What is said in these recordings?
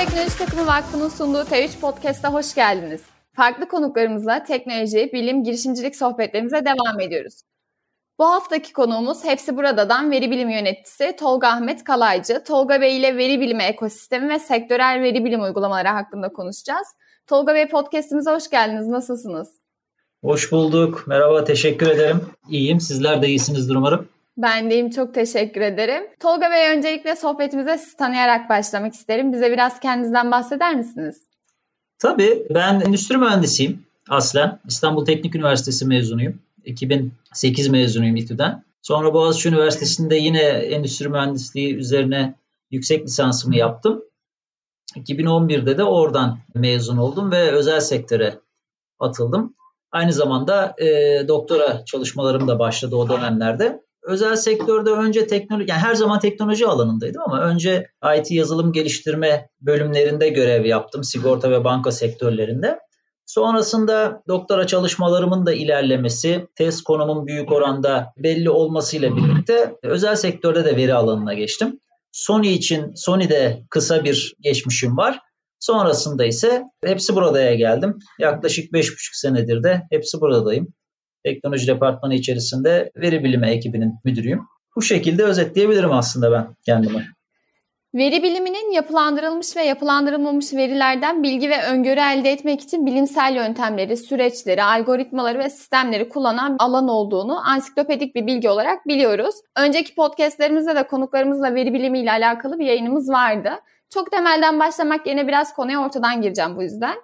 Teknoloji Takımı Vakfı'nın sunduğu T3 Podcast'a hoş geldiniz. Farklı konuklarımızla teknoloji, bilim, girişimcilik sohbetlerimize devam ediyoruz. Bu haftaki konuğumuz Hepsi Burada'dan veri bilimi yöneticisi Tolga Ahmet Kalaycı. Tolga Bey ile veri bilimi ekosistemi ve sektörel veri bilim uygulamaları hakkında konuşacağız. Tolga Bey podcastimize hoş geldiniz. Nasılsınız? Hoş bulduk. Merhaba, teşekkür ederim. İyiyim. Sizler de iyisinizdir umarım. Ben deyim çok teşekkür ederim. Tolga Bey öncelikle sohbetimize sizi tanıyarak başlamak isterim. Bize biraz kendinizden bahseder misiniz? Tabii. Ben endüstri mühendisiyim aslen. İstanbul Teknik Üniversitesi mezunuyum. 2008 mezunuyum İTÜ'den. Sonra Boğaziçi Üniversitesi'nde yine endüstri mühendisliği üzerine yüksek lisansımı yaptım. 2011'de de oradan mezun oldum ve özel sektöre atıldım. Aynı zamanda e, doktora çalışmalarım da başladı o dönemlerde. Özel sektörde önce teknoloji, yani her zaman teknoloji alanındaydım ama önce IT yazılım geliştirme bölümlerinde görev yaptım. Sigorta ve banka sektörlerinde. Sonrasında doktora çalışmalarımın da ilerlemesi, test konumun büyük oranda belli olmasıyla birlikte özel sektörde de veri alanına geçtim. Sony için Sony'de kısa bir geçmişim var. Sonrasında ise hepsi buradaya geldim. Yaklaşık 5,5 senedir de hepsi buradayım. Teknoloji departmanı içerisinde veri bilimi ekibinin müdürüyüm. Bu şekilde özetleyebilirim aslında ben kendimi. Veri biliminin yapılandırılmış ve yapılandırılmamış verilerden bilgi ve öngörü elde etmek için bilimsel yöntemleri, süreçleri, algoritmaları ve sistemleri kullanan alan olduğunu ansiklopedik bir bilgi olarak biliyoruz. Önceki podcastlerimizde de konuklarımızla veri bilimiyle alakalı bir yayınımız vardı. Çok temelden başlamak yerine biraz konuya ortadan gireceğim bu yüzden.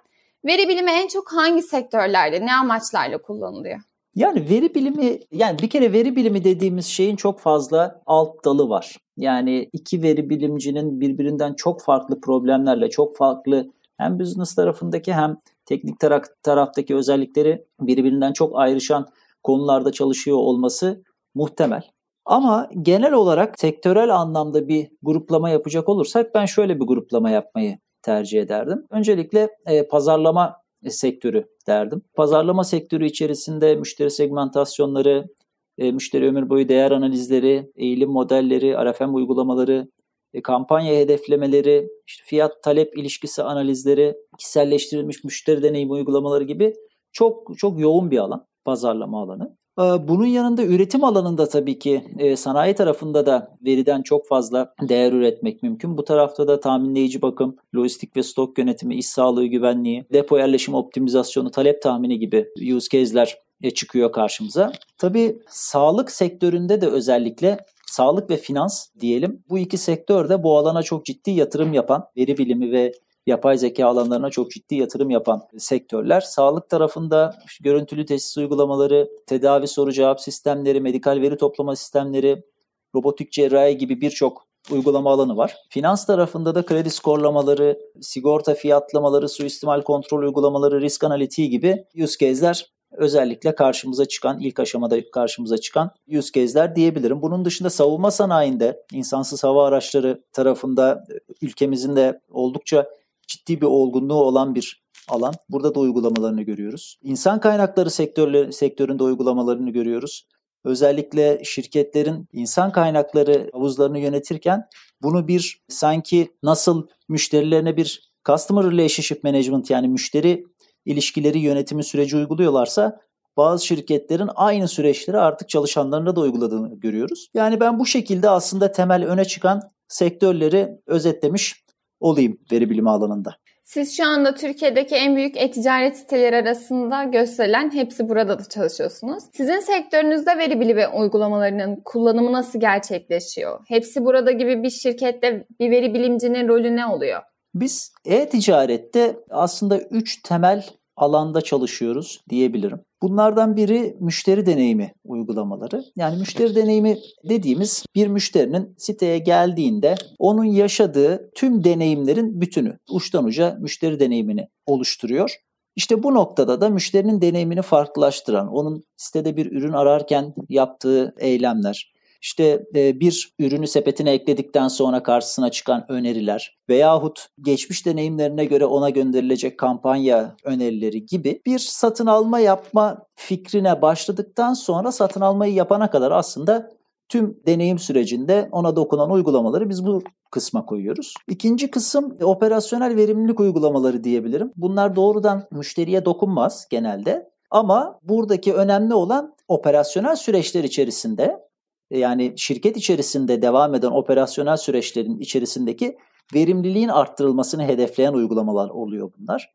Veri bilimi en çok hangi sektörlerde, ne amaçlarla kullanılıyor? Yani veri bilimi, yani bir kere veri bilimi dediğimiz şeyin çok fazla alt dalı var. Yani iki veri bilimcinin birbirinden çok farklı problemlerle, çok farklı hem business tarafındaki hem teknik taraf, taraftaki özellikleri birbirinden çok ayrışan konularda çalışıyor olması muhtemel. Ama genel olarak sektörel anlamda bir gruplama yapacak olursak ben şöyle bir gruplama yapmayı tercih ederdim. Öncelikle e, pazarlama sektörü derdim. Pazarlama sektörü içerisinde müşteri segmentasyonları, e, müşteri ömür boyu değer analizleri, eğilim modelleri, RFM uygulamaları, e, kampanya hedeflemeleri, işte fiyat talep ilişkisi analizleri, kişiselleştirilmiş müşteri deneyim uygulamaları gibi çok çok yoğun bir alan, pazarlama alanı. Ee, bunun yanında üretim alanında tabii ki e, sanayi tarafında da veriden çok fazla değer üretmek mümkün. Bu tarafta da tahminleyici bakım, lojistik ve stok yönetimi, iş sağlığı güvenliği, depo yerleşim optimizasyonu, talep tahmini gibi use case'ler e, çıkıyor karşımıza. Tabii sağlık sektöründe de özellikle sağlık ve finans diyelim bu iki sektör de bu alana çok ciddi yatırım yapan veri bilimi ve yapay zeka alanlarına çok ciddi yatırım yapan sektörler. Sağlık tarafında işte görüntülü tesis uygulamaları, tedavi soru cevap sistemleri, medikal veri toplama sistemleri, robotik cerrahi gibi birçok uygulama alanı var. Finans tarafında da kredi skorlamaları, sigorta fiyatlamaları, suistimal kontrol uygulamaları, risk analitiği gibi use case'ler özellikle karşımıza çıkan, ilk aşamada karşımıza çıkan use case'ler diyebilirim. Bunun dışında savunma sanayinde insansız hava araçları tarafında ülkemizin de oldukça ciddi bir olgunluğu olan bir alan. Burada da uygulamalarını görüyoruz. İnsan kaynakları sektörleri, sektöründe uygulamalarını görüyoruz. Özellikle şirketlerin insan kaynakları havuzlarını yönetirken bunu bir sanki nasıl müşterilerine bir customer relationship management yani müşteri ilişkileri yönetimi süreci uyguluyorlarsa bazı şirketlerin aynı süreçleri artık çalışanlarına da uyguladığını görüyoruz. Yani ben bu şekilde aslında temel öne çıkan sektörleri özetlemiş olayım veri bilimi alanında. Siz şu anda Türkiye'deki en büyük e-ticaret siteleri arasında gösterilen hepsi burada da çalışıyorsunuz. Sizin sektörünüzde veri bilimi uygulamalarının kullanımı nasıl gerçekleşiyor? Hepsi burada gibi bir şirkette bir veri bilimcinin rolü ne oluyor? Biz e-ticarette aslında üç temel alanda çalışıyoruz diyebilirim. Bunlardan biri müşteri deneyimi uygulamaları. Yani müşteri deneyimi dediğimiz bir müşterinin siteye geldiğinde onun yaşadığı tüm deneyimlerin bütünü uçtan uca müşteri deneyimini oluşturuyor. İşte bu noktada da müşterinin deneyimini farklılaştıran, onun sitede bir ürün ararken yaptığı eylemler, işte e, bir ürünü sepetine ekledikten sonra karşısına çıkan öneriler veyahut geçmiş deneyimlerine göre ona gönderilecek kampanya önerileri gibi bir satın alma yapma fikrine başladıktan sonra satın almayı yapana kadar aslında Tüm deneyim sürecinde ona dokunan uygulamaları biz bu kısma koyuyoruz. İkinci kısım operasyonel verimlilik uygulamaları diyebilirim. Bunlar doğrudan müşteriye dokunmaz genelde. Ama buradaki önemli olan operasyonel süreçler içerisinde yani şirket içerisinde devam eden operasyonel süreçlerin içerisindeki verimliliğin arttırılmasını hedefleyen uygulamalar oluyor bunlar.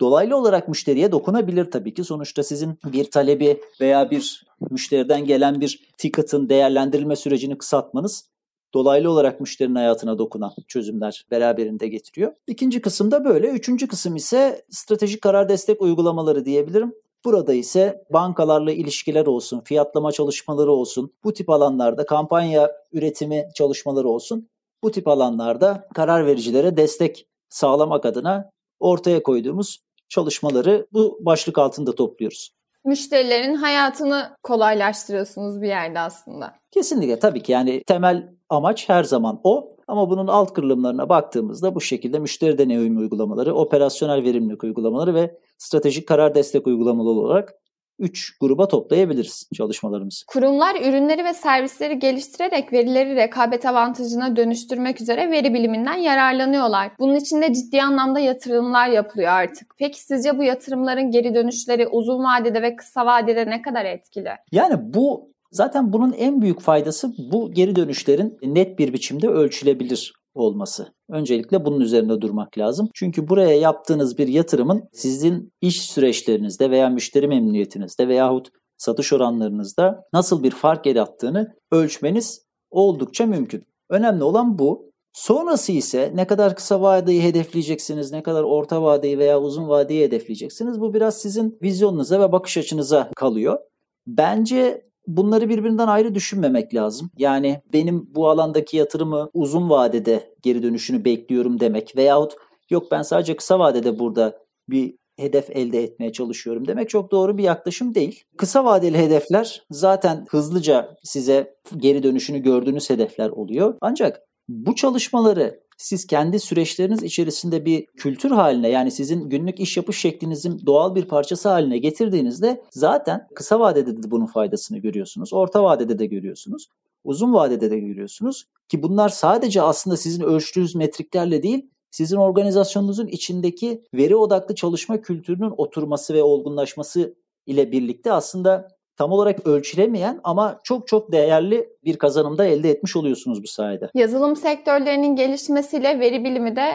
Dolaylı olarak müşteriye dokunabilir tabii ki. Sonuçta sizin bir talebi veya bir müşteriden gelen bir ticket'ın değerlendirilme sürecini kısaltmanız dolaylı olarak müşterinin hayatına dokunan çözümler beraberinde getiriyor. İkinci kısım da böyle. Üçüncü kısım ise stratejik karar destek uygulamaları diyebilirim. Burada ise bankalarla ilişkiler olsun, fiyatlama çalışmaları olsun, bu tip alanlarda kampanya üretimi çalışmaları olsun. Bu tip alanlarda karar vericilere destek sağlamak adına ortaya koyduğumuz çalışmaları bu başlık altında topluyoruz. Müşterilerin hayatını kolaylaştırıyorsunuz bir yerde aslında. Kesinlikle tabii ki yani temel amaç her zaman o. Ama bunun alt kırılımlarına baktığımızda bu şekilde müşteri deneyim uygulamaları, operasyonel verimlilik uygulamaları ve stratejik karar destek uygulamaları olarak 3 gruba toplayabiliriz çalışmalarımızı. Kurumlar ürünleri ve servisleri geliştirerek verileri rekabet avantajına dönüştürmek üzere veri biliminden yararlanıyorlar. Bunun için de ciddi anlamda yatırımlar yapılıyor artık. Peki sizce bu yatırımların geri dönüşleri uzun vadede ve kısa vadede ne kadar etkili? Yani bu Zaten bunun en büyük faydası bu geri dönüşlerin net bir biçimde ölçülebilir olması. Öncelikle bunun üzerinde durmak lazım. Çünkü buraya yaptığınız bir yatırımın sizin iş süreçlerinizde veya müşteri memnuniyetinizde veyahut satış oranlarınızda nasıl bir fark yarattığını ölçmeniz oldukça mümkün. Önemli olan bu. Sonrası ise ne kadar kısa vadeyi hedefleyeceksiniz, ne kadar orta vadeyi veya uzun vadeyi hedefleyeceksiniz. Bu biraz sizin vizyonunuza ve bakış açınıza kalıyor. Bence bunları birbirinden ayrı düşünmemek lazım. Yani benim bu alandaki yatırımı uzun vadede geri dönüşünü bekliyorum demek veyahut yok ben sadece kısa vadede burada bir hedef elde etmeye çalışıyorum demek çok doğru bir yaklaşım değil. Kısa vadeli hedefler zaten hızlıca size geri dönüşünü gördüğünüz hedefler oluyor. Ancak bu çalışmaları siz kendi süreçleriniz içerisinde bir kültür haline yani sizin günlük iş yapış şeklinizin doğal bir parçası haline getirdiğinizde zaten kısa vadede de bunun faydasını görüyorsunuz. Orta vadede de görüyorsunuz. Uzun vadede de görüyorsunuz ki bunlar sadece aslında sizin ölçtüğünüz metriklerle değil sizin organizasyonunuzun içindeki veri odaklı çalışma kültürünün oturması ve olgunlaşması ile birlikte aslında tam olarak ölçülemeyen ama çok çok değerli bir kazanımda elde etmiş oluyorsunuz bu sayede. Yazılım sektörlerinin gelişmesiyle veri bilimi de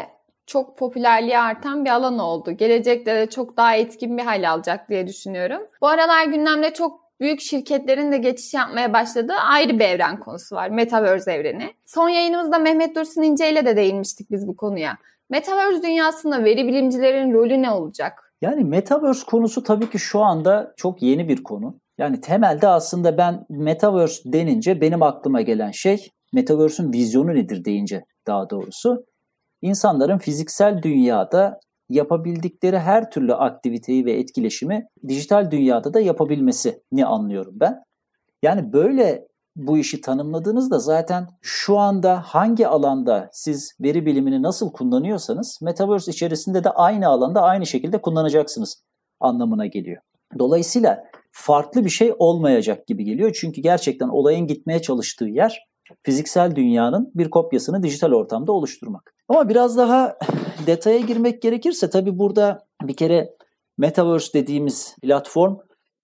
çok popülerliği artan bir alan oldu. Gelecekte de çok daha etkin bir hal alacak diye düşünüyorum. Bu aralar gündemde çok büyük şirketlerin de geçiş yapmaya başladığı ayrı bir evren konusu var. Metaverse evreni. Son yayınımızda Mehmet Dursun İnce ile de değinmiştik biz bu konuya. Metaverse dünyasında veri bilimcilerin rolü ne olacak? Yani Metaverse konusu tabii ki şu anda çok yeni bir konu. Yani temelde aslında ben Metaverse denince benim aklıma gelen şey Metaverse'ün vizyonu nedir deyince daha doğrusu insanların fiziksel dünyada yapabildikleri her türlü aktiviteyi ve etkileşimi dijital dünyada da yapabilmesini anlıyorum ben. Yani böyle bu işi tanımladığınızda zaten şu anda hangi alanda siz veri bilimini nasıl kullanıyorsanız Metaverse içerisinde de aynı alanda aynı şekilde kullanacaksınız anlamına geliyor. Dolayısıyla farklı bir şey olmayacak gibi geliyor. Çünkü gerçekten olayın gitmeye çalıştığı yer fiziksel dünyanın bir kopyasını dijital ortamda oluşturmak. Ama biraz daha detaya girmek gerekirse tabii burada bir kere Metaverse dediğimiz platform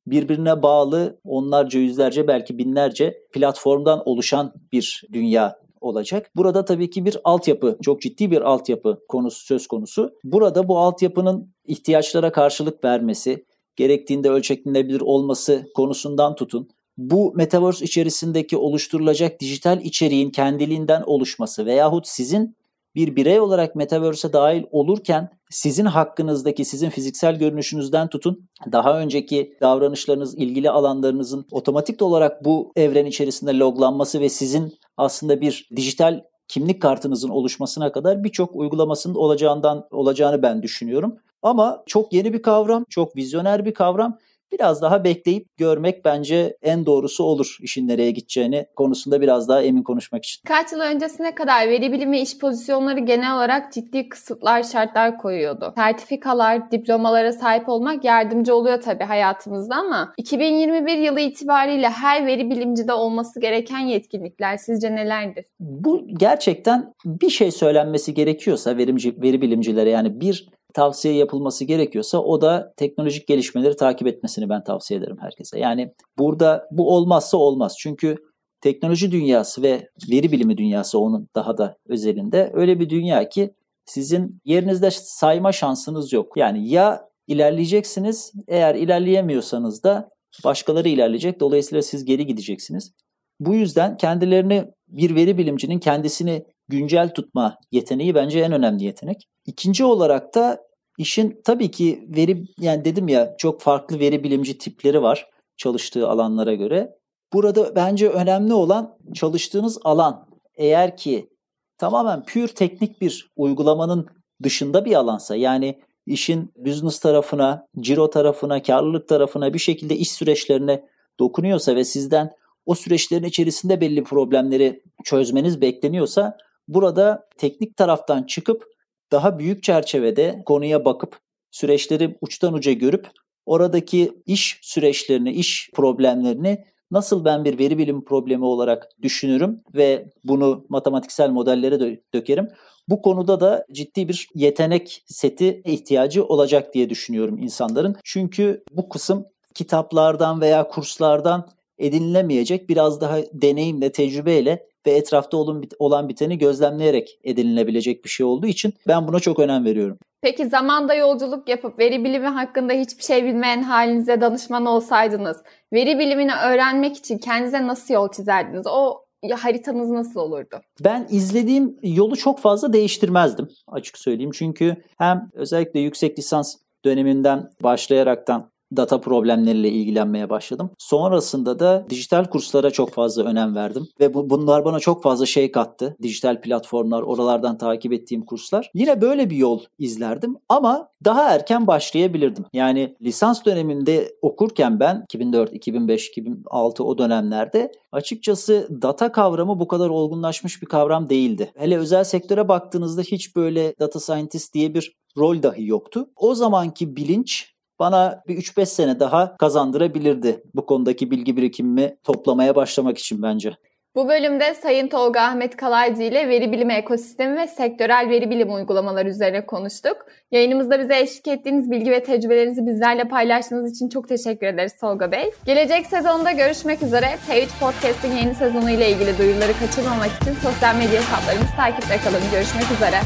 birbirine bağlı onlarca, yüzlerce belki binlerce platformdan oluşan bir dünya olacak. Burada tabii ki bir altyapı, çok ciddi bir altyapı konusu söz konusu. Burada bu altyapının ihtiyaçlara karşılık vermesi, gerektiğinde ölçeklenebilir olması konusundan tutun. Bu metaverse içerisindeki oluşturulacak dijital içeriğin kendiliğinden oluşması veyahut sizin bir birey olarak metaverse'e dahil olurken sizin hakkınızdaki sizin fiziksel görünüşünüzden tutun daha önceki davranışlarınız, ilgili alanlarınızın otomatik olarak bu evren içerisinde loglanması ve sizin aslında bir dijital kimlik kartınızın oluşmasına kadar birçok uygulamasının olacağından olacağını ben düşünüyorum. Ama çok yeni bir kavram, çok vizyoner bir kavram biraz daha bekleyip görmek bence en doğrusu olur işin nereye gideceğini konusunda biraz daha emin konuşmak için. Kaç yıl öncesine kadar veri bilimi iş pozisyonları genel olarak ciddi kısıtlar, şartlar koyuyordu. Sertifikalar, diplomalara sahip olmak yardımcı oluyor tabii hayatımızda ama 2021 yılı itibariyle her veri bilimcide olması gereken yetkinlikler sizce nelerdir? Bu gerçekten bir şey söylenmesi gerekiyorsa verimci, veri bilimcilere yani bir tavsiye yapılması gerekiyorsa o da teknolojik gelişmeleri takip etmesini ben tavsiye ederim herkese. Yani burada bu olmazsa olmaz. Çünkü teknoloji dünyası ve veri bilimi dünyası onun daha da özelinde öyle bir dünya ki sizin yerinizde sayma şansınız yok. Yani ya ilerleyeceksiniz eğer ilerleyemiyorsanız da başkaları ilerleyecek. Dolayısıyla siz geri gideceksiniz. Bu yüzden kendilerini bir veri bilimcinin kendisini güncel tutma yeteneği bence en önemli yetenek. İkinci olarak da işin tabii ki veri yani dedim ya çok farklı veri bilimci tipleri var çalıştığı alanlara göre. Burada bence önemli olan çalıştığınız alan. Eğer ki tamamen pür teknik bir uygulamanın dışında bir alansa yani işin business tarafına, ciro tarafına, karlılık tarafına bir şekilde iş süreçlerine dokunuyorsa ve sizden o süreçlerin içerisinde belli problemleri çözmeniz bekleniyorsa burada teknik taraftan çıkıp daha büyük çerçevede konuya bakıp süreçleri uçtan uca görüp oradaki iş süreçlerini, iş problemlerini nasıl ben bir veri bilim problemi olarak düşünürüm ve bunu matematiksel modellere dö- dökerim. Bu konuda da ciddi bir yetenek seti ihtiyacı olacak diye düşünüyorum insanların. Çünkü bu kısım kitaplardan veya kurslardan edinilemeyecek biraz daha deneyimle, tecrübeyle ve etrafta olan biteni gözlemleyerek edinilebilecek bir şey olduğu için ben buna çok önem veriyorum. Peki zamanda yolculuk yapıp veri bilimi hakkında hiçbir şey bilmeyen halinize danışman olsaydınız, veri bilimini öğrenmek için kendinize nasıl yol çizerdiniz? O haritanız nasıl olurdu? Ben izlediğim yolu çok fazla değiştirmezdim açık söyleyeyim. Çünkü hem özellikle yüksek lisans döneminden başlayaraktan data problemleriyle ilgilenmeye başladım. Sonrasında da dijital kurslara çok fazla önem verdim ve bu, bunlar bana çok fazla şey kattı. Dijital platformlar, oralardan takip ettiğim kurslar. Yine böyle bir yol izlerdim ama daha erken başlayabilirdim. Yani lisans döneminde okurken ben 2004, 2005, 2006 o dönemlerde açıkçası data kavramı bu kadar olgunlaşmış bir kavram değildi. Hele özel sektöre baktığınızda hiç böyle data scientist diye bir rol dahi yoktu. O zamanki bilinç bana bir 3-5 sene daha kazandırabilirdi bu konudaki bilgi birikimimi toplamaya başlamak için bence. Bu bölümde Sayın Tolga Ahmet Kalaycı ile veri bilimi ekosistemi ve sektörel veri bilimi uygulamaları üzerine konuştuk. Yayınımızda bize eşlik ettiğiniz bilgi ve tecrübelerinizi bizlerle paylaştığınız için çok teşekkür ederiz Tolga Bey. Gelecek sezonda görüşmek üzere. T3 Podcast'in yeni sezonu ile ilgili duyuruları kaçırmamak için sosyal medya hesaplarımızı takipte kalın. Görüşmek üzere.